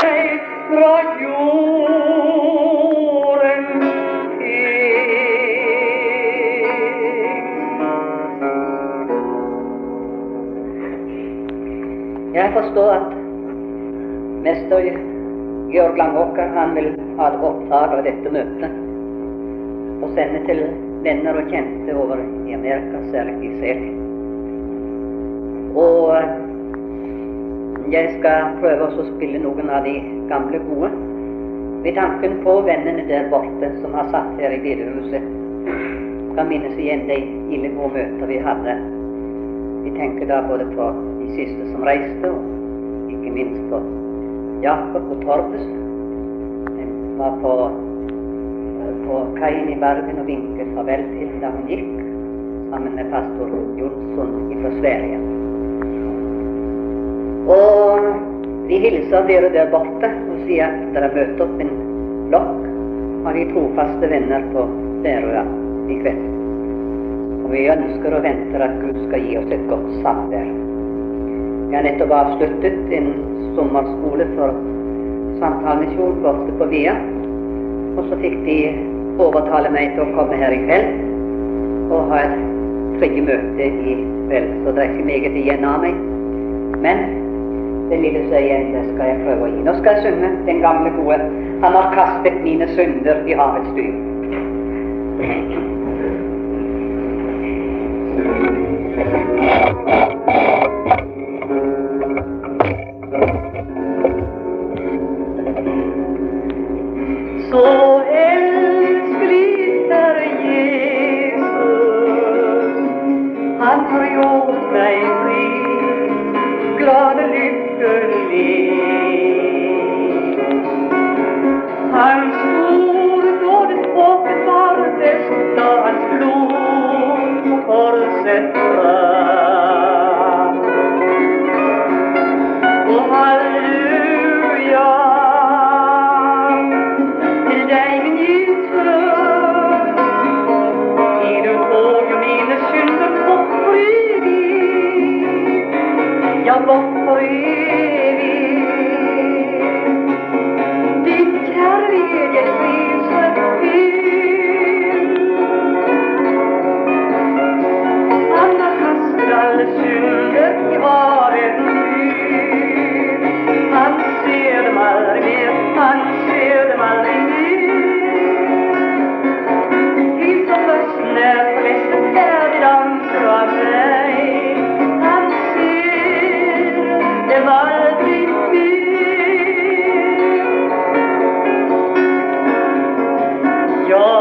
Jeg forstår at mester Georg Langåker han vil ha et opptak av dette møtet og sende til venner og kjente over i Amerika, særlig i Sel. Og jeg skal prøve å spille noen av de gamle gode ved tanken på vennene der borte som har satt her i bedehuset. Kan minnes igjen de ille gode møter vi hadde. Vi tenker da både på de siste som reiste, og ikke minst på Jakob og Tordes. Den var på, på kaien i Bergen og vinket farvel til da hun gikk, sammen med pastor Jonsson fra Sverige. Og vi hilser dere der borte og sier at dere møter opp en flokk av de trofaste venner på Færøya i kveld. Og vi ønsker og venter at Gud skal gi oss et godt samvær. Jeg har nettopp avsluttet en sommerskole for samtalemisjon borte på Via. Og så fikk de overtale meg til å komme her i kveld og ha et tredje møte i kveld. Så det er ikke meget igjen av meg. Men det lille er igjen, det skal jeg prøve å gi. Nå skal jeg synge den gamle gode 'Han har kastet mine synder i havets dyp'. Så mer.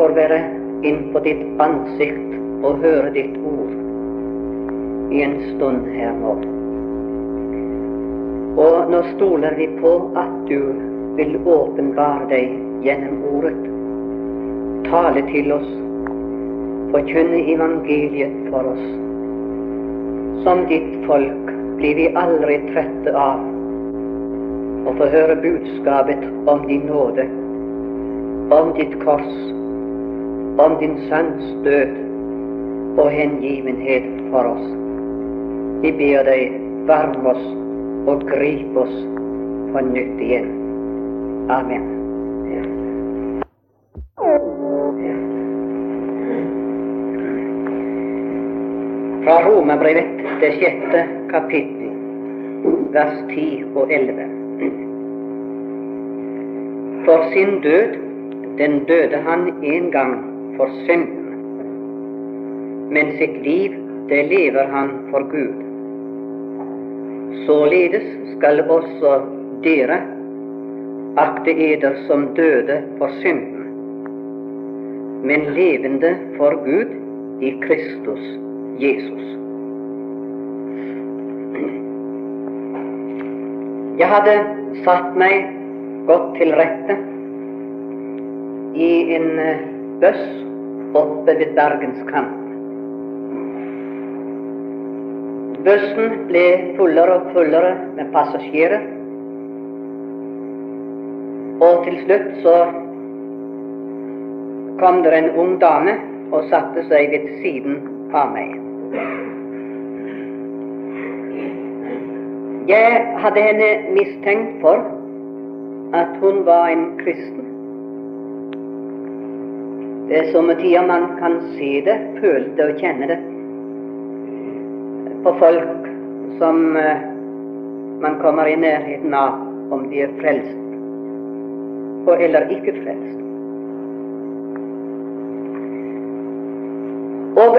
Får være inn på ditt ansikt og høre ditt ord i en stund her nå. Og nå stoler vi på at du vil åpenbare deg gjennom ordet, tale til oss, forkynne evangeliet for oss. Som ditt folk blir vi aldri trette av å få høre budskapet om din nåde, om ditt kors om din sønns død og hengivenhet for oss. Vi ber deg, varm oss og grip oss på nytt igjen. Amen. Fra Romerbrevet, det sjette kapittel, vers 10 og 11. For sin død, den døde han en gang for synden, men sitt liv, det lever han for Gud. Således skal også dere akte eder som døde for synden, men levende for Gud i Kristus Jesus. Jeg hadde satt meg godt til rette i en buss bøss oppe ved Bergens kant. Bussen ble fullere og fullere med passasjerer. Og til slutt så kom det en ung dame og satte seg ved siden av meg. Jeg hadde henne mistenkt for at hun var en kristen. Det er somme tider man kan se det, føle det og kjenne det på folk som uh, man kommer i nærheten av om de er frelst eller ikke frelst. Og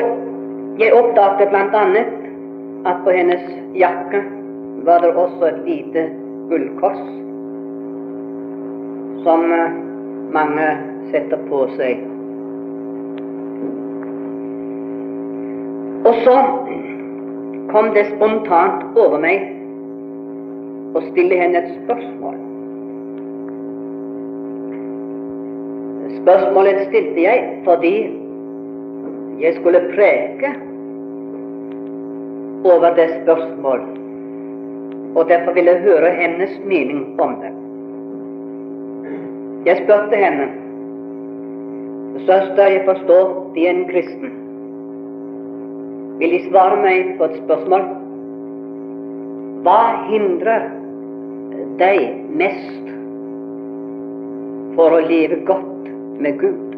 jeg oppdaget bl.a. at på hennes jakke var det også et lite gullkors som uh, mange setter på seg Og så kom det spontant over meg å stille henne et spørsmål. Spørsmålet stilte jeg fordi jeg skulle preke over det spørsmål, og derfor ville jeg høre hennes mening om det. Jeg spurte henne Søster, jeg forstår de er en kristen. Vil De svare meg på et spørsmål? Hva hindrer deg mest for å leve godt med Gud?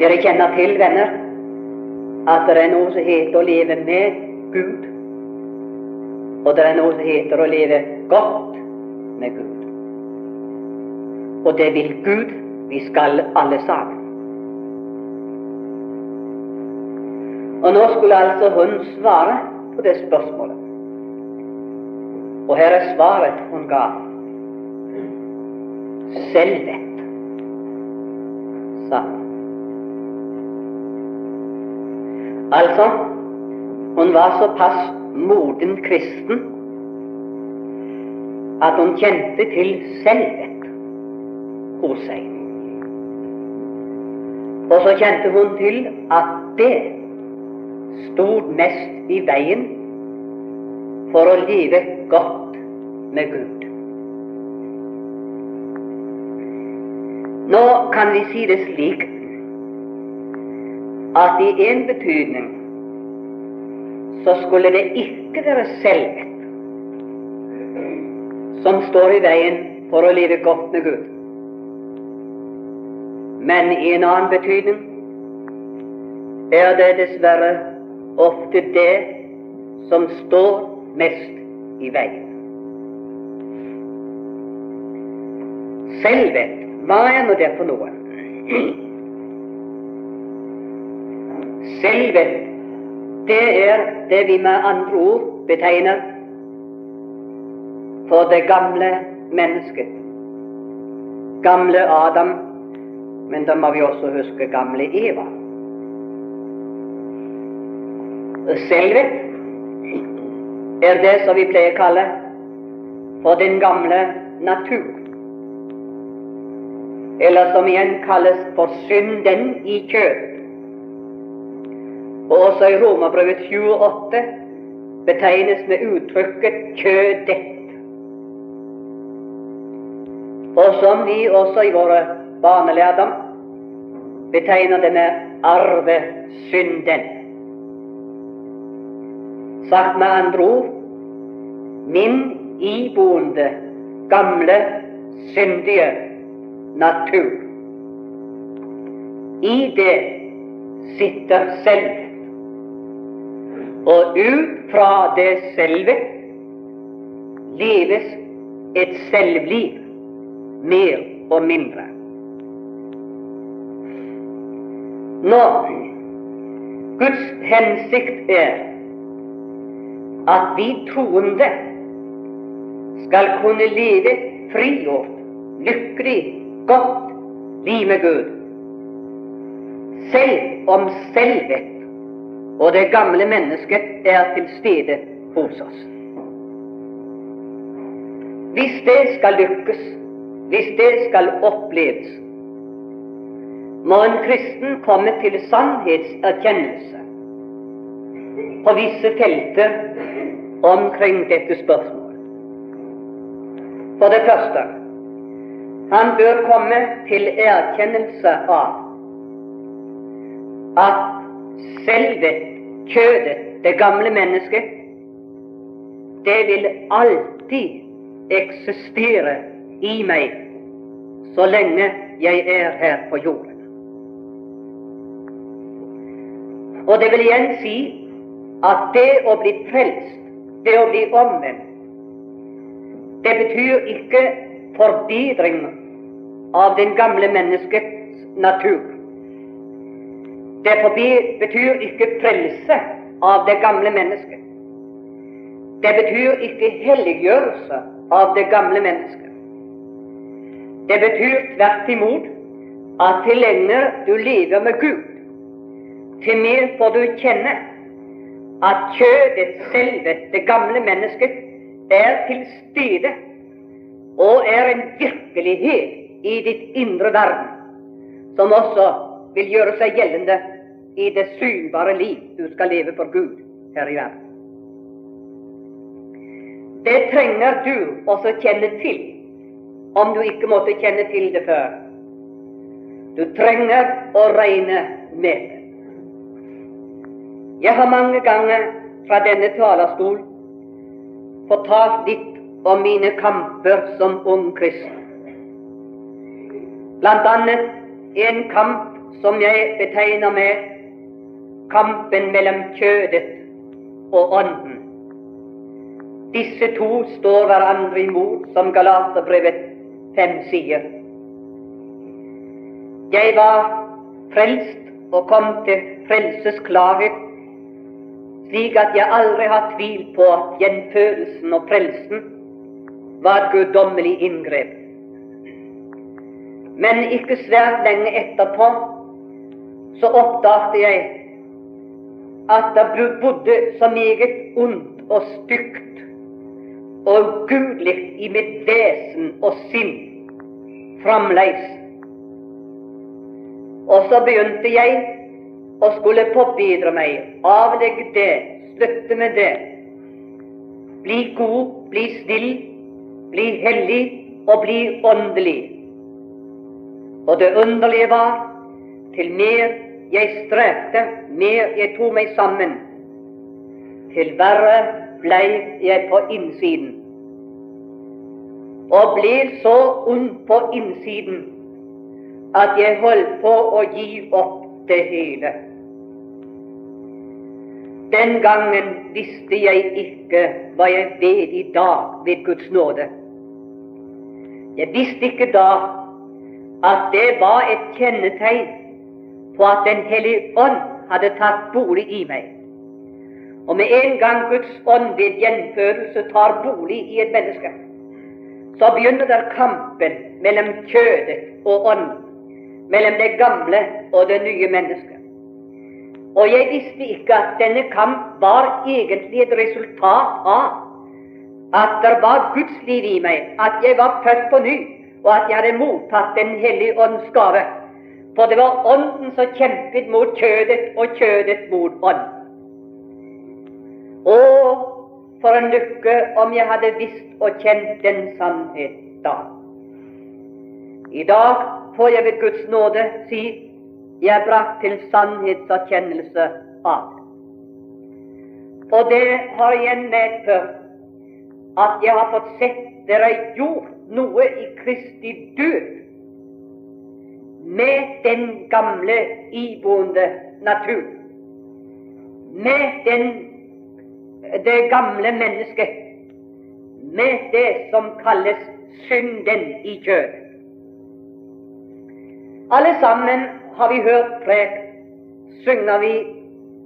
Dere kjenner til, venner, at det er noe som heter å leve med Gud, og det er noe som heter å leve godt med Gud. Og det vil Gud vi skal alle sammen. Og nå skulle altså hun svare på det spørsmålet. Og her er svaret hun ga. selvvett, sa han. Altså, hun var såpass moden kristen at hun kjente til selvhet hos seg. Og så kjente hun til at det stod mest i veien for å leve godt med Gud. Nå kan vi si det slik at i en betydning så skulle det ikke være selvvett som står i veien for å leve godt med Gud. Men i en annen betydning er det dessverre ofte det som står mest i veien. Selvvett, hva er nå det for noe? Selvvett, det er det vi med andre ord betegner for det gamle mennesket. Gamle Adam, men da må vi også huske gamle Eva. Selvett er det som vi pleier å kalle for den gamle natur. Eller som igjen kalles for synden i kjød. Og også i Romerbrevet 28 betegnes med uttrykket 'kjødet'. og som vi også i våre barnelærdom betegner det med arvesynden. Sagt med andre ord min iboende, gamle, syndige natur. I det sitter selvet. Og ut fra det selve leves et selvliv mer og mindre. Nå Guds hensikt er at vi troende skal kunne leve frigjort, lykkelig, godt liv med Gud, selv om selvvett og det gamle mennesket er til stede hos oss. Hvis det skal lykkes, hvis det skal oppleves, må en kristen komme til sannhetserkjennelse på visse felter omkring dette spørsmålet. For det første han bør komme til erkjennelse av at selve kjødet, det gamle mennesket, det vil alltid eksistere i meg så lenge jeg er her på jorden. Og det vil igjen si at det å bli frelst, det å bli omvendt, det betyr ikke forbedring av den gamle menneskets natur. Det betyr ikke frelse av det gamle mennesket. Det betyr ikke helliggjørelse av det gamle mennesket. Det betyr tvert imot at til lenger du lever med Gud, til mer får du kjenne at kjødet, selve, det gamle mennesket, er til stede og er en virkelighet i ditt indre verden, som også vil gjøre seg gjeldende i det synbare liv du skal leve for Gud her i verden. Det trenger du også kjenne til om du ikke måtte kjenne til det før. Du trenger å regne med det. Jeg har mange ganger fra denne talerstol fortalt litt om mine kamper som ung kristen. Blant annet en kamp som jeg betegner med kampen mellom kjødet og ånden. Disse to står hverandre imot, som Galaterbrevet 5 sier. Jeg var frelst og kom til frelsesklarhet, slik at jeg aldri har tvilt på at gjenfødelsen og frelsen var guddommelig inngrep. Men ikke svært lenge etterpå så oppdaget jeg at det bodde så meget ondt og stygt og gudlig i mitt vesen og sinn fremleis. Og så begynte jeg å skulle påbidre meg, avlegge det, slutte med det. Bli god, bli snill, bli hellig og bli åndelig. Og det underlige var, til mer jeg strevde, mer jeg tok meg sammen, til verre blei jeg på innsiden. Og ble så ond på innsiden at jeg holdt på å gi opp det hele. Den gangen visste jeg ikke hva jeg vet i dag ved Guds nåde. Jeg visste ikke da at det var et kjennetegn på at Den hellige ånd hadde tatt bolig i meg. Og med en gang Guds ånd ved gjenfødelse tar bolig i et menneske, så begynner der kampen mellom kjødet og ånd, mellom det gamle og det nye mennesket. Og jeg visste ikke at denne kamp var egentlig et resultat av at det var Guds liv i meg, at jeg var født på ny, og at jeg hadde mottatt Den hellige ånds gave. For det var Ånden som kjempet mot kjødet, og kjødet mot Ånden. Å, for en lykke om jeg hadde visst og kjent den sannhet da. I dag får jeg ved Guds nåde si jeg brakt til sannhetserkjennelse av det. Og det har igjen medført at jeg har fått sett dere gjort noe i Kristi død med den gamle iboende natur, med den, det gamle mennesket, med det som kalles synden i kjød. Alle sammen har vi hørt prek, synger vi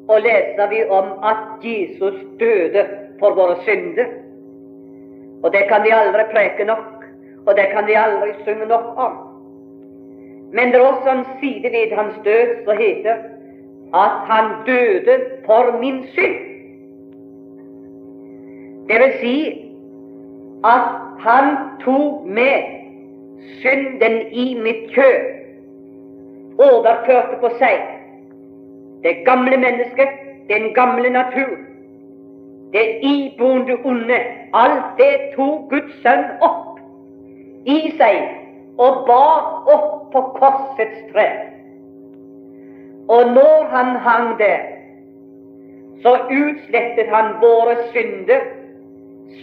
og leser vi om at Jesus døde for våre synder. Og det kan vi aldri preke nok, og det kan vi aldri synge nok om. Men det er også en side ved hans død som heter at han døde for min synd. Det vil si at han tok med synden i mitt kjøp, overførte på seg det gamle mennesket, den gamle natur, det iboende onde, alt det tok Guds sønn opp i seg og bar opp på korsets tre. Og når han hang der, så utslettet han våre synder,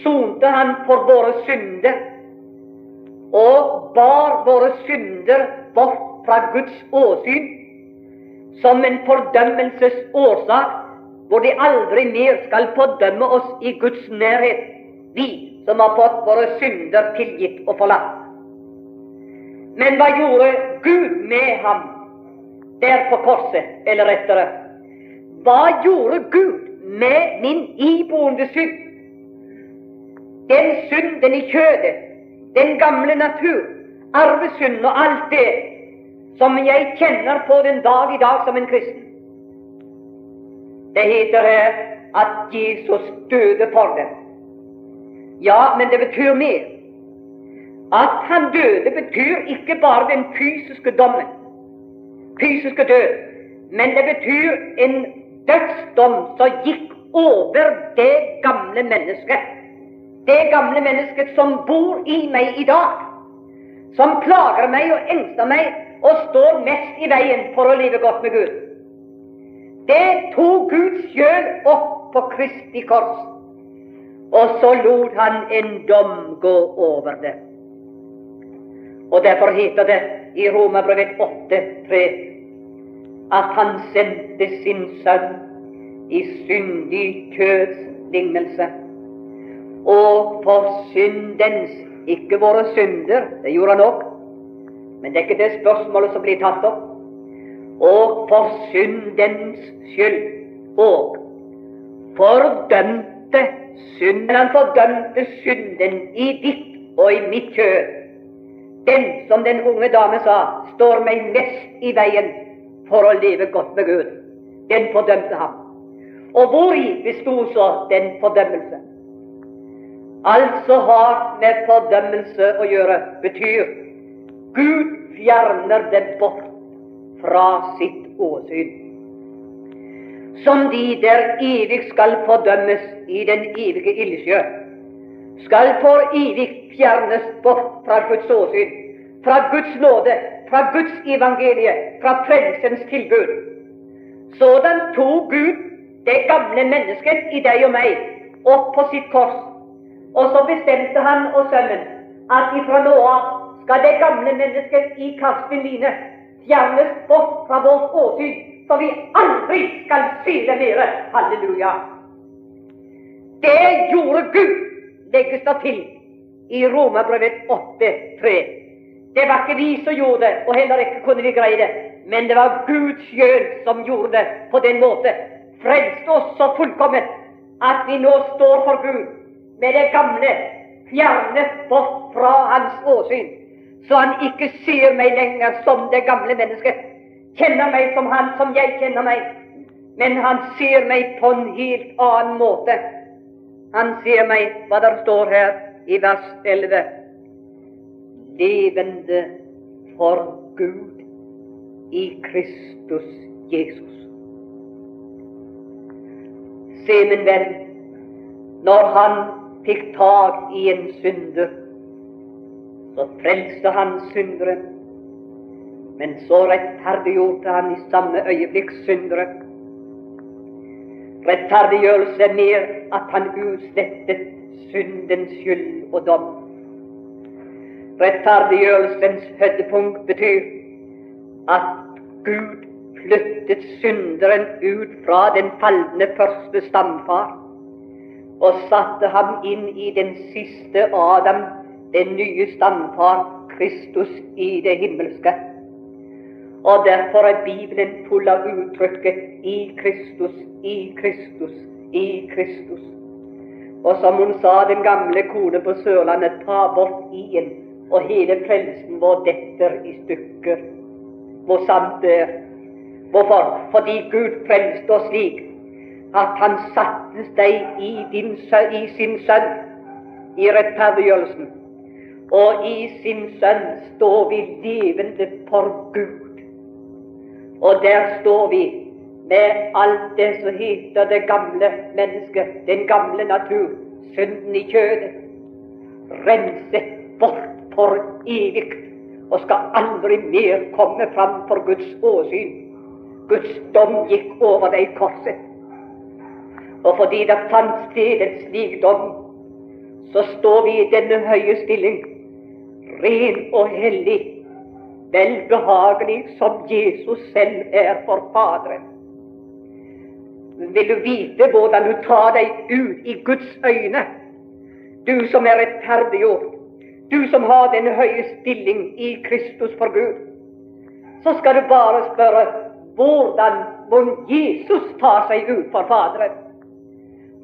sonte han for våre synder, og bar våre synder bort fra Guds åsyn som en fordømmelsesårsak hvor de aldri mer skal fordømme oss i Guds nærhet, vi som har fått våre synder tilgitt og forlatt. Men hva gjorde Gud med ham der på korset, eller rettere? Hva gjorde Gud med min iboende synd? Den synden i kjødet, den gamle natur, arvesynd og alt det som jeg kjenner på den dag i dag som en kristen. Det heter her at Jesus døde for dem. Ja, men det betyr mer. At han døde, betyr ikke bare den fysiske dommen, fysiske død, men det betyr en dødsdom som gikk over det gamle mennesket. Det gamle mennesket som bor i meg i dag, som plager meg og engster meg og står mest i veien for å leve godt med Gud. Det tok Gud sjøl opp på Kristi kors, og så lot han en dom gå over det. Og Derfor heter det i Romerbrevet 8,3 at han sendte sin sønn i syndig kjøds lignelse. Og for syndens, ikke våre synder, det gjorde han òg, men det er ikke det spørsmålet som blir tatt opp og for syndens skyld og fordømte synden. Han fordømte synden i ditt og i mitt kjød den som den unge dame sa, står meg mest i veien for å leve godt med Gud, den fordømte ham. Og hvori besto så den fordømmelse? Altså har med fordømmelse å gjøre, betyr Gud fjerner dem bort fra sitt åsyn. Som de der evig skal fordømmes i den evige ildsjø, skal for evig fjernes bort fra Guds åsyn, fra Guds nåde, fra Guds evangelie, fra frelsens tilbud. Sådan tok Gud det gamle mennesket i deg og meg opp på sitt kors. Og så bestemte han og sønnen at ifra nå av skal det gamle mennesket i Karsten fjernes bort fra vårt åsyn, så vi aldri skal se det mer. Halleluja. Det gjorde Gud, legges det til i Romerbrevet 8,3. Det var ikke vi som gjorde det, og heller ikke kunne vi greie det. Men det var Gud sjøl som gjorde det på den måte frelst oss så fullkomment at vi nå står for Gud med det gamle fjernet bort fra hans åsyn, så han ikke ser meg lenger som det gamle mennesket, kjenner meg som han som jeg kjenner meg, men han ser meg på en helt annen måte. Han ser meg, hva der står her i vers 11, levende for Gud i Kristus Jesus. Se, min venn, når han fikk tak i en synder, så frelste han synderen. Men så rettferdiggjorde han i samme øyeblikk syndere. Rettferdiggjørelse er mer at han utslettet syndens skyld og dom. Rettferdiggjørelsens høydepunkt betyr at Gud flyttet synderen ut fra den falne første stamfar og satte ham inn i den siste Adam, den nye stamfar, Kristus i det himmelske. Og derfor er Bibelen full av uttrykket 'i Kristus, i Kristus, i Kristus'. Og som hun sa, den gamle kone på Sørlandet, ta bort i-en, og hele frelsen vår detter i stykker. Hvor sant det er. Hvorfor? Fordi Gud frelste oss slik at han satte deg i, din, i sin sønn i rettferdiggjørelsen. Og i sin sønn står vi levende for Gud. Og der står vi med alt det som heter det gamle mennesket, den gamle natur, synden i kjødet, renset bort for evig og skal aldri mer komme fram for Guds åsyn. Guds dom gikk over deg i korset. Og fordi det fant sted en slik dom, så står vi i denne høye stilling, ren og hellig, velbehagelig som Jesus selv er for Faderen. Vil du vite hvordan du tar deg ut i Guds øyne, du som er rettferdiggjort, du som har den høye stilling i Kristus for Gud, så skal du bare spørre hvordan må Jesus tar seg ut for Faderen.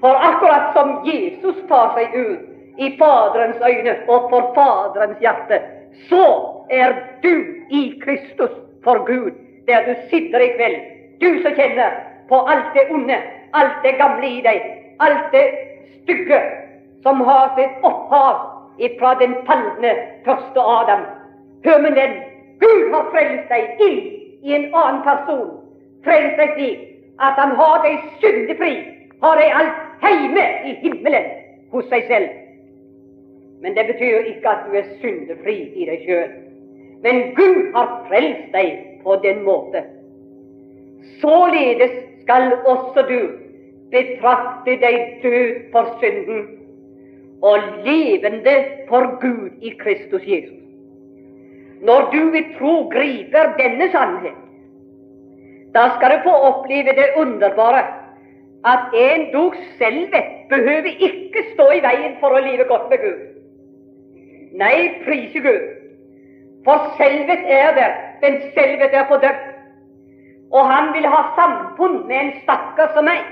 For akkurat som Jesus tar seg ut i Faderens øyne og for Faderens hjerte, så er du i Kristus for Gud, der du sitter i kveld. Du som kjenner på alt det onde, alt det gamle i deg, alt det stygge som har sitt opphav fra den falne første Adam. Hør med den, Gud har frelst deg inn i en annen person frelst deg slik at han har deg syndefri, har deg alt heime i himmelen hos seg selv. Men det betyr ikke at du er syndefri i deg sjøl. Men Gud har frelst deg på den måte. Således skal også du betrakte deg død for synden og levende for Gud i Kristus Jesus. Når du ved tro griper denne sannhet, da skal du få oppleve det underbare at en dog selve behøver ikke stå i veien for å leve godt med Gud. Nei, prise Gud. For selvet er der, men selvet er fordømt. Og han vil ha samfunn med en stakkar som meg,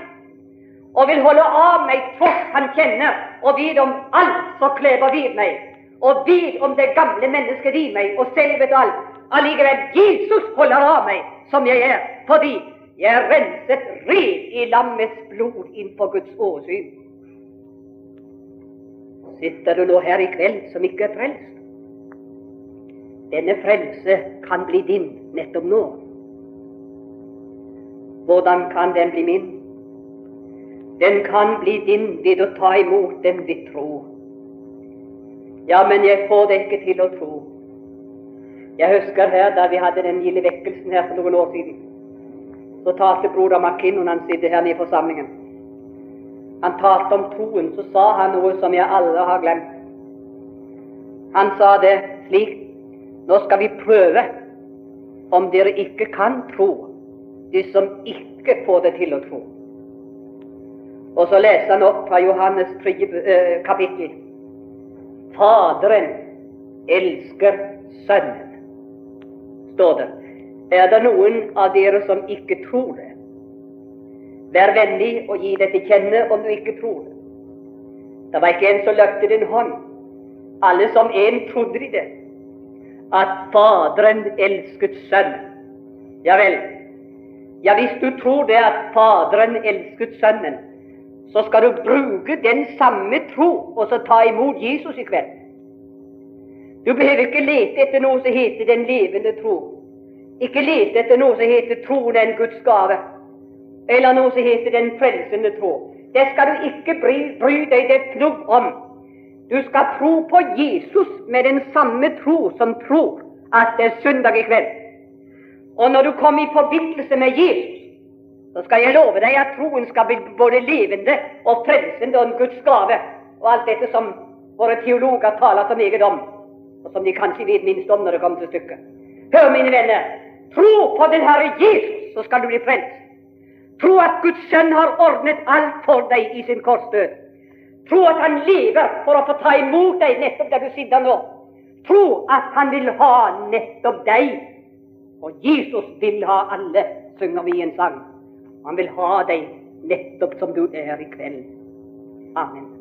og vil holde av meg tross han kjenner og vite om alt som klever vid meg, og vite om det gamle mennesket i meg, og selvet alt. Allikevel, Jesus holder av meg som jeg er, fordi jeg er renset ren i lammets blod innenfor Guds åsyn. Sitter du nå her i kveld som ikke er frelst? Denne frelse kan bli din nettopp nå. Hvordan kan den bli min? Den kan bli din ved å ta imot den ved tro. Ja, men jeg får det ikke til å tro. Jeg husker her da vi hadde den lille vekkelsen her for noen år siden. Så talte broder McKinnon, han sitter her nede i forsamlingen. Han talte om troen, så sa han noe som jeg alle har glemt. Han sa det slik Nå skal vi prøve om dere ikke kan tro, de som ikke får det til å tro. Og så leser han opp fra Johannes 3, eh, kapittel. Faderen elsker Sønnen, står det. Er det noen av dere som ikke tror det? Vær vennlig og gi det til kjenne om du ikke tror det. Det var ikke en som løftet en hånd. Alle som en trodde i det. At Faderen elsket Sønnen. Ja vel. Ja, hvis du tror det at Faderen elsket Sønnen, så skal du bruke den samme tro og så ta imot Jesus i kveld. Du behøver ikke lete etter noe som heter den levende tro. Ikke lete etter noe som heter troen er en Guds gave, eller noe som heter den frelsende tro. Det skal du ikke bry, bry deg det plugg om. Du skal tro på Jesus med den samme tro som tror at det er søndag i kveld. Og når du kommer i forbindelse med Jesus, så skal jeg love deg at troen skal bli både levende og frelsende og en Guds gave, og alt dette som våre teologer taler så meget om, og som de kanskje vet minst om når det kommer til stykket. Hør, mine venner, tro på den Herre Jesus, så skal du bli frelst. Tro at Guds sønn har ordnet alt for deg i sin korsdød. Tro at han lever for å få ta imot deg nettopp der du sitter nå. Tro at han vil ha nettopp deg. Og Jesus vil ha alle, synger vi i en sang. Han vil ha deg nettopp som du er i kveld. Amen.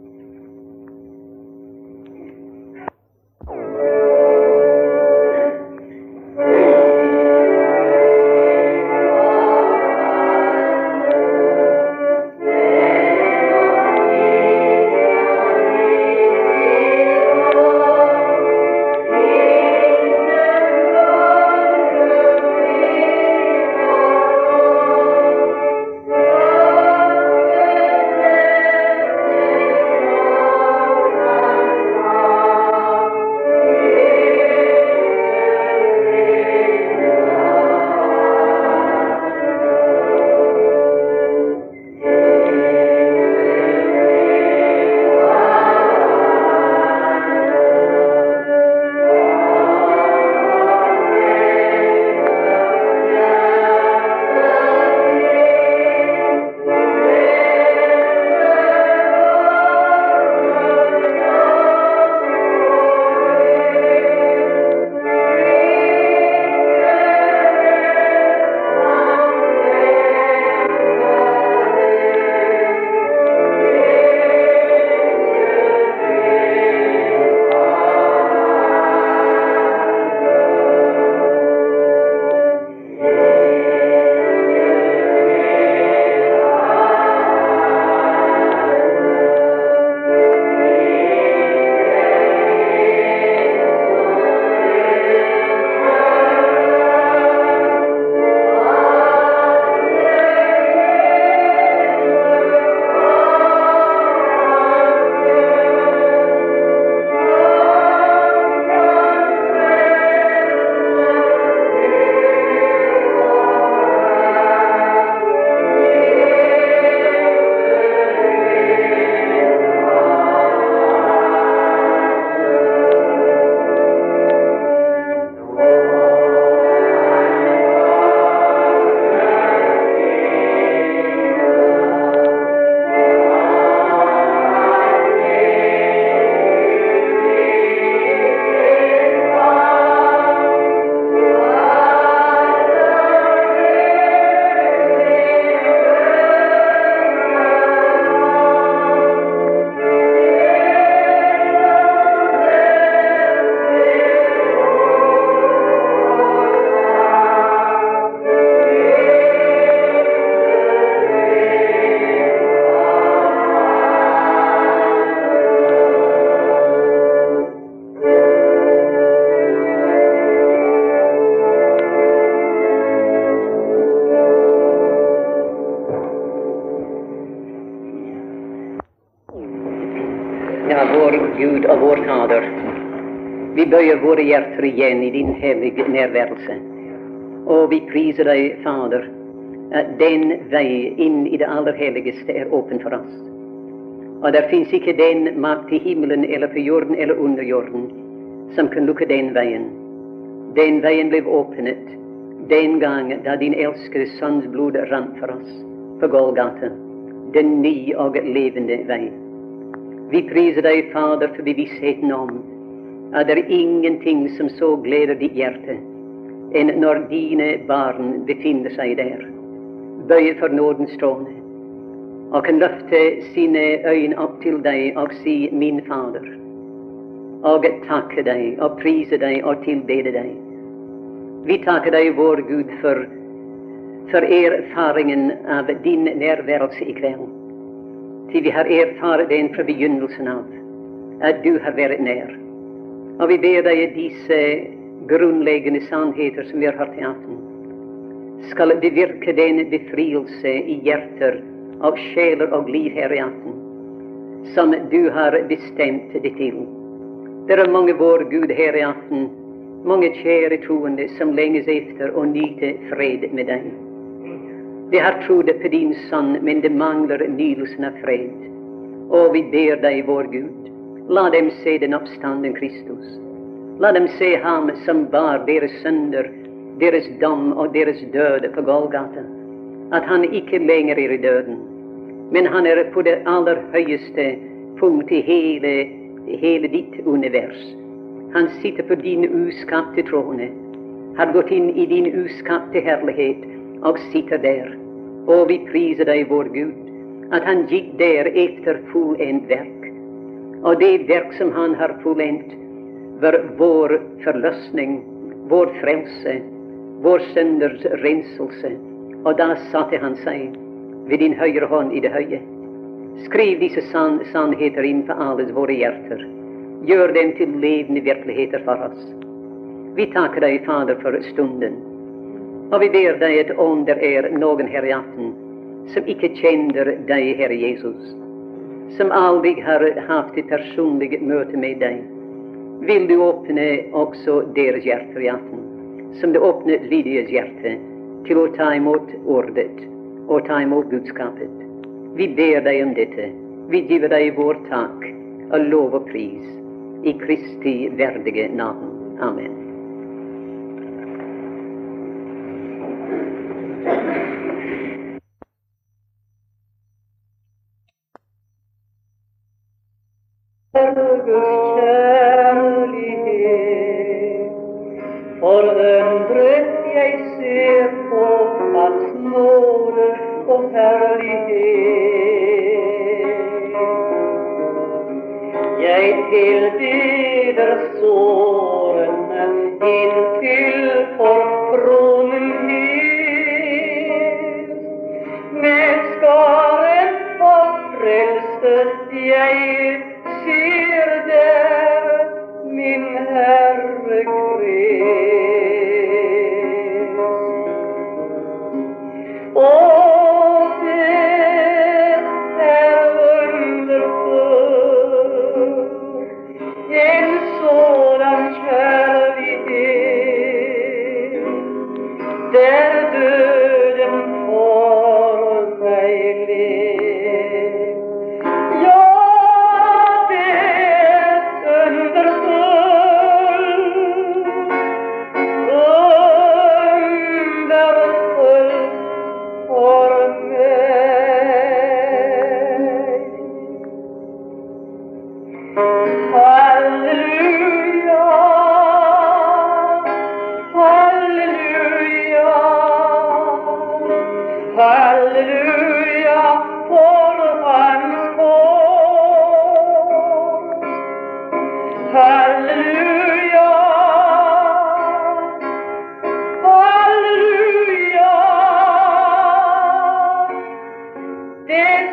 Vi bøyer våre hjerter igjen i din hellige nærværelse. Og vi priser deg, Fader, at den vei inn i det aller helligste er åpen for oss. Og der fins ikke den makt i himmelen eller på jorden eller under jorden som kan lukke den veien. Den veien ble åpnet den gang da din elskede sønns blod rant for oss på Golgata, den nye og levende vei. Vi priser deg, Fader, for bevisstheten om at det er ingenting som så gleder ditt hjerte enn når dine barn befinner seg der, bøyer for nådens trone, og kan løfte sine øyne opp til deg og si 'Min Fader', og takke deg og prise deg og tilbede deg. Vi takker deg, vår Gud, for, for erfaringen av din nærværelse i kveld til vi har erfart den fra begynnelsen av, at du har vært nær. Og vi ber deg disse grunnleggende sannheter som vi har hørt i aften, skal bevirke den befrielse i hjerter av sjeler og liv her i aften, som du har bestemt det til. Det er mange vår Gud her i aften, mange kjære troende som lenges etter å nyte fred med deg. Vi har trodd på din sønn, men det mangler nydelsen av fred. Og vi ber deg, vår Gud, la dem se den oppstanden Kristus. La dem se ham som bar deres sønder, deres dom og deres død på Golgata. At han ikke lenger er i døden, men han er på det aller høyeste punkt i hele, hele ditt univers. Han sitter på din uskapte trone, har gått inn i din uskapte herlighet og sitter der. Og vi priser deg, vår Gud, at Han gikk der etter fullendt verk. Og det verk som Han har fullendt, var vår forløsning, vår frelse, vår sønders renselse. Og da satte Han seg ved din høyre hånd i det høye. Skriv disse sann sannheter inn på alles våre hjerter. Gjør dem til levende virkeligheter for oss. Vi takker deg, Fader, for stunden. Og vi ber deg at om det er noen her i aften som ikke kjenner deg, Herre Jesus, som aldri har hatt et personlig møte med deg, vil du åpne også deres hjerter i aften, som du åpnet Lydias hjerte til å ta imot ordet og ta imot budskapet. Vi ber deg om dette. Vi giver deg vår takk og lov og pris i Kristi verdige navn. Amen. Kjærlighet. Forundret jeg ser på Hans nåde og herlighet. Jeg tilbeder sårene inntil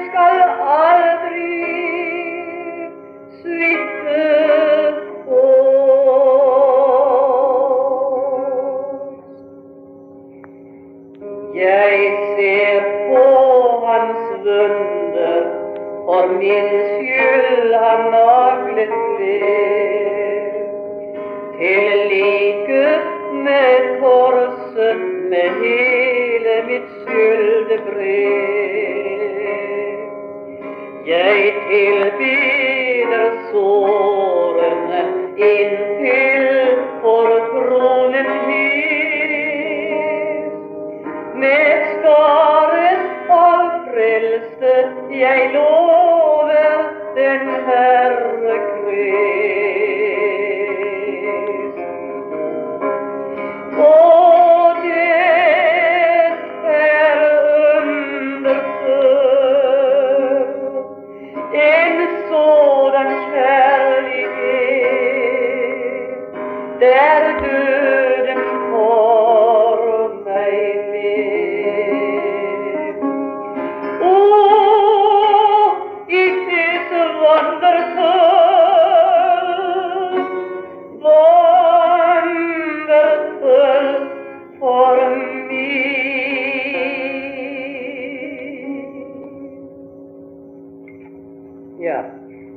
skal aldri slippe oss. Jeg ser på Hans vunder for min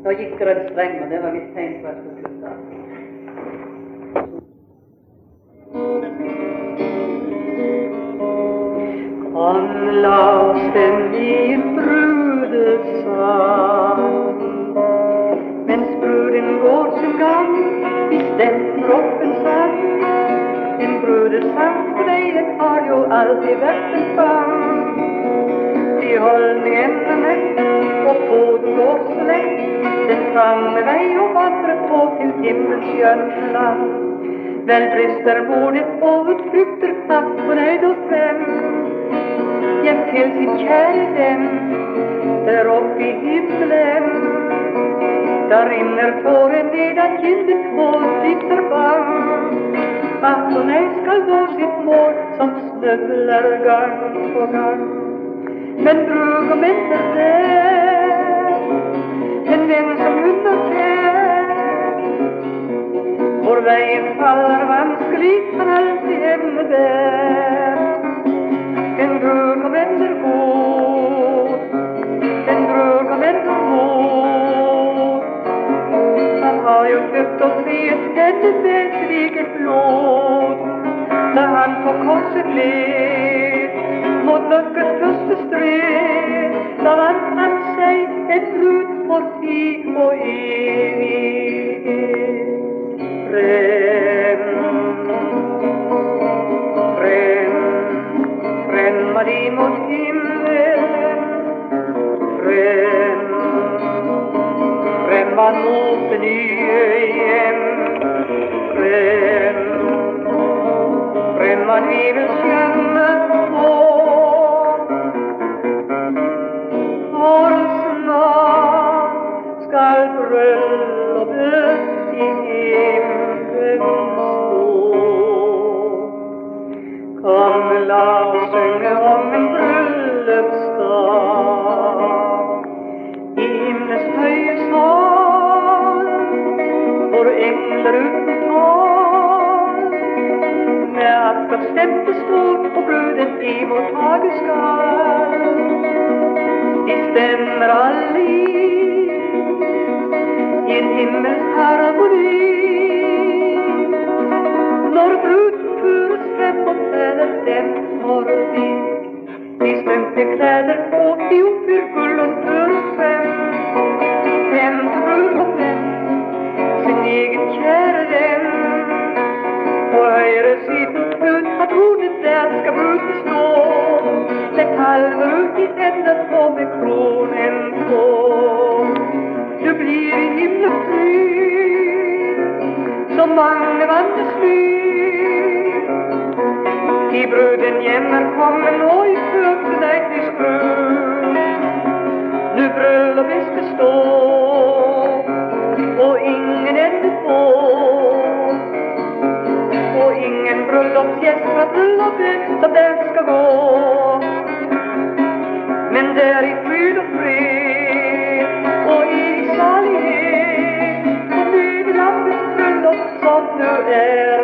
nå gikk det en streng, og det var mitt tegn på at jeg skulle slutte. Kom, la oss stemme i brudesang. Mens bruden går sin gang, vi stemmer opp sang. En brudesang for deg, det har jo alltid vært en sang. I er og så lett. Den sang vei og vandrer på til himmels skjønne land. Vel brister modet og utflukter knapt fornøyd og frem hjem til sin kjære venn der oppe i himmelen. Der rinner tåren ned av kinnet og sitter bang. At hun ei skal gå sitt mål som snøvler gang på gang. Men bruker der, en venn som kjær. Hvor veien faller vanskelig, men alltid evne der. En bruker venter god, en bruker venter god. Han har jo og friet henne med sitt eget blod. Da han på korset led, mot mørkets første stred, da vant han seg en brud vannes fly. I bruden hjem er kommet og i førte deg til skrud. Nu brøllupet skal stå, og ingen ende på. Og ingen bryllupsgjest fra bryllupet som der skal gå. Men det er i fryd og fred, som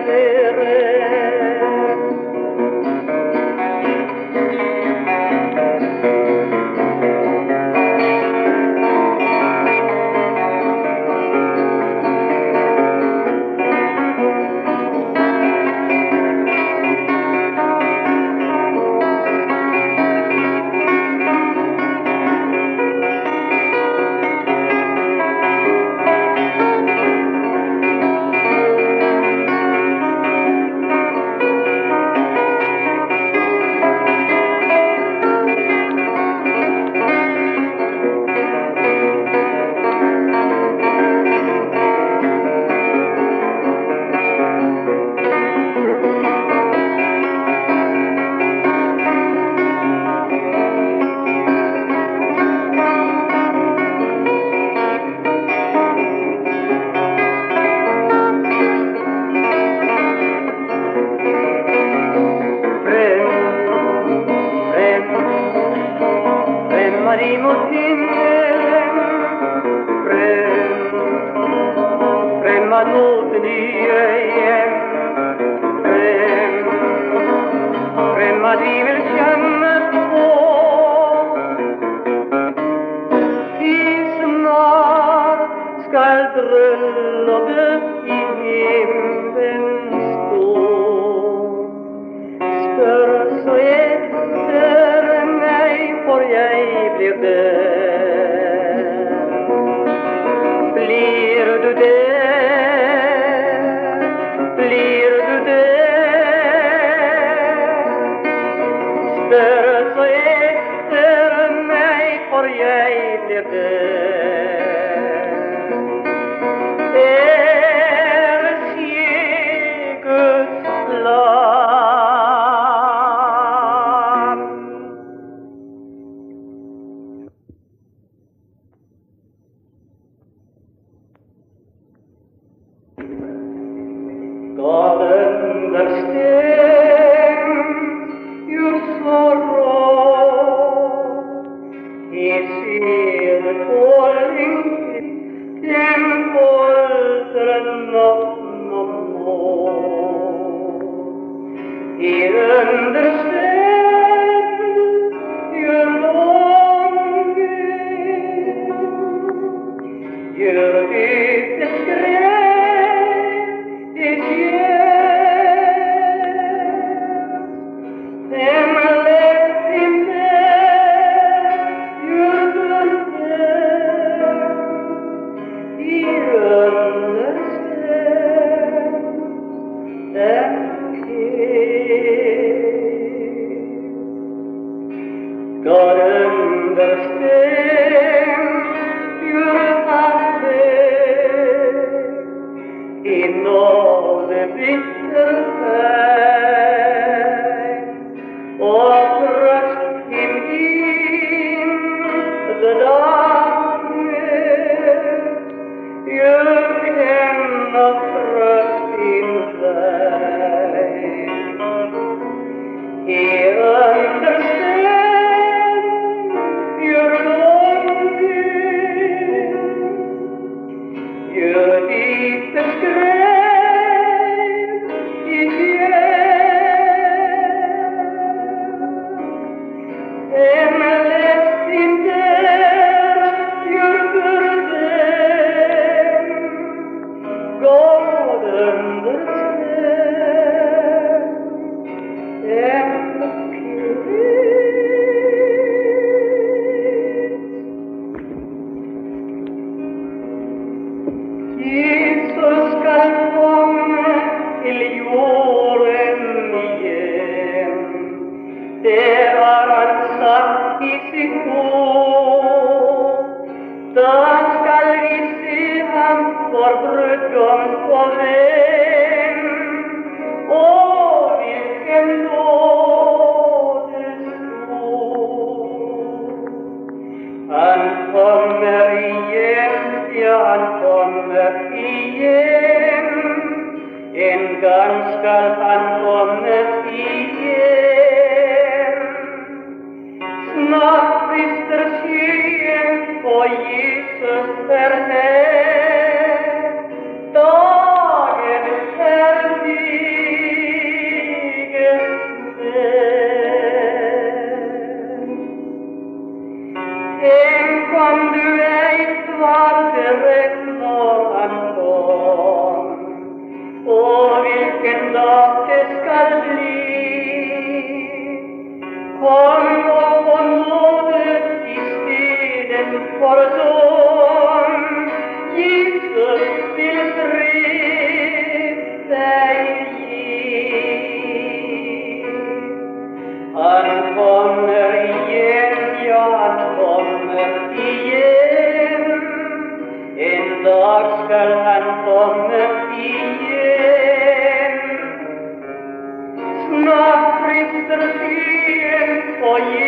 Oh yeah.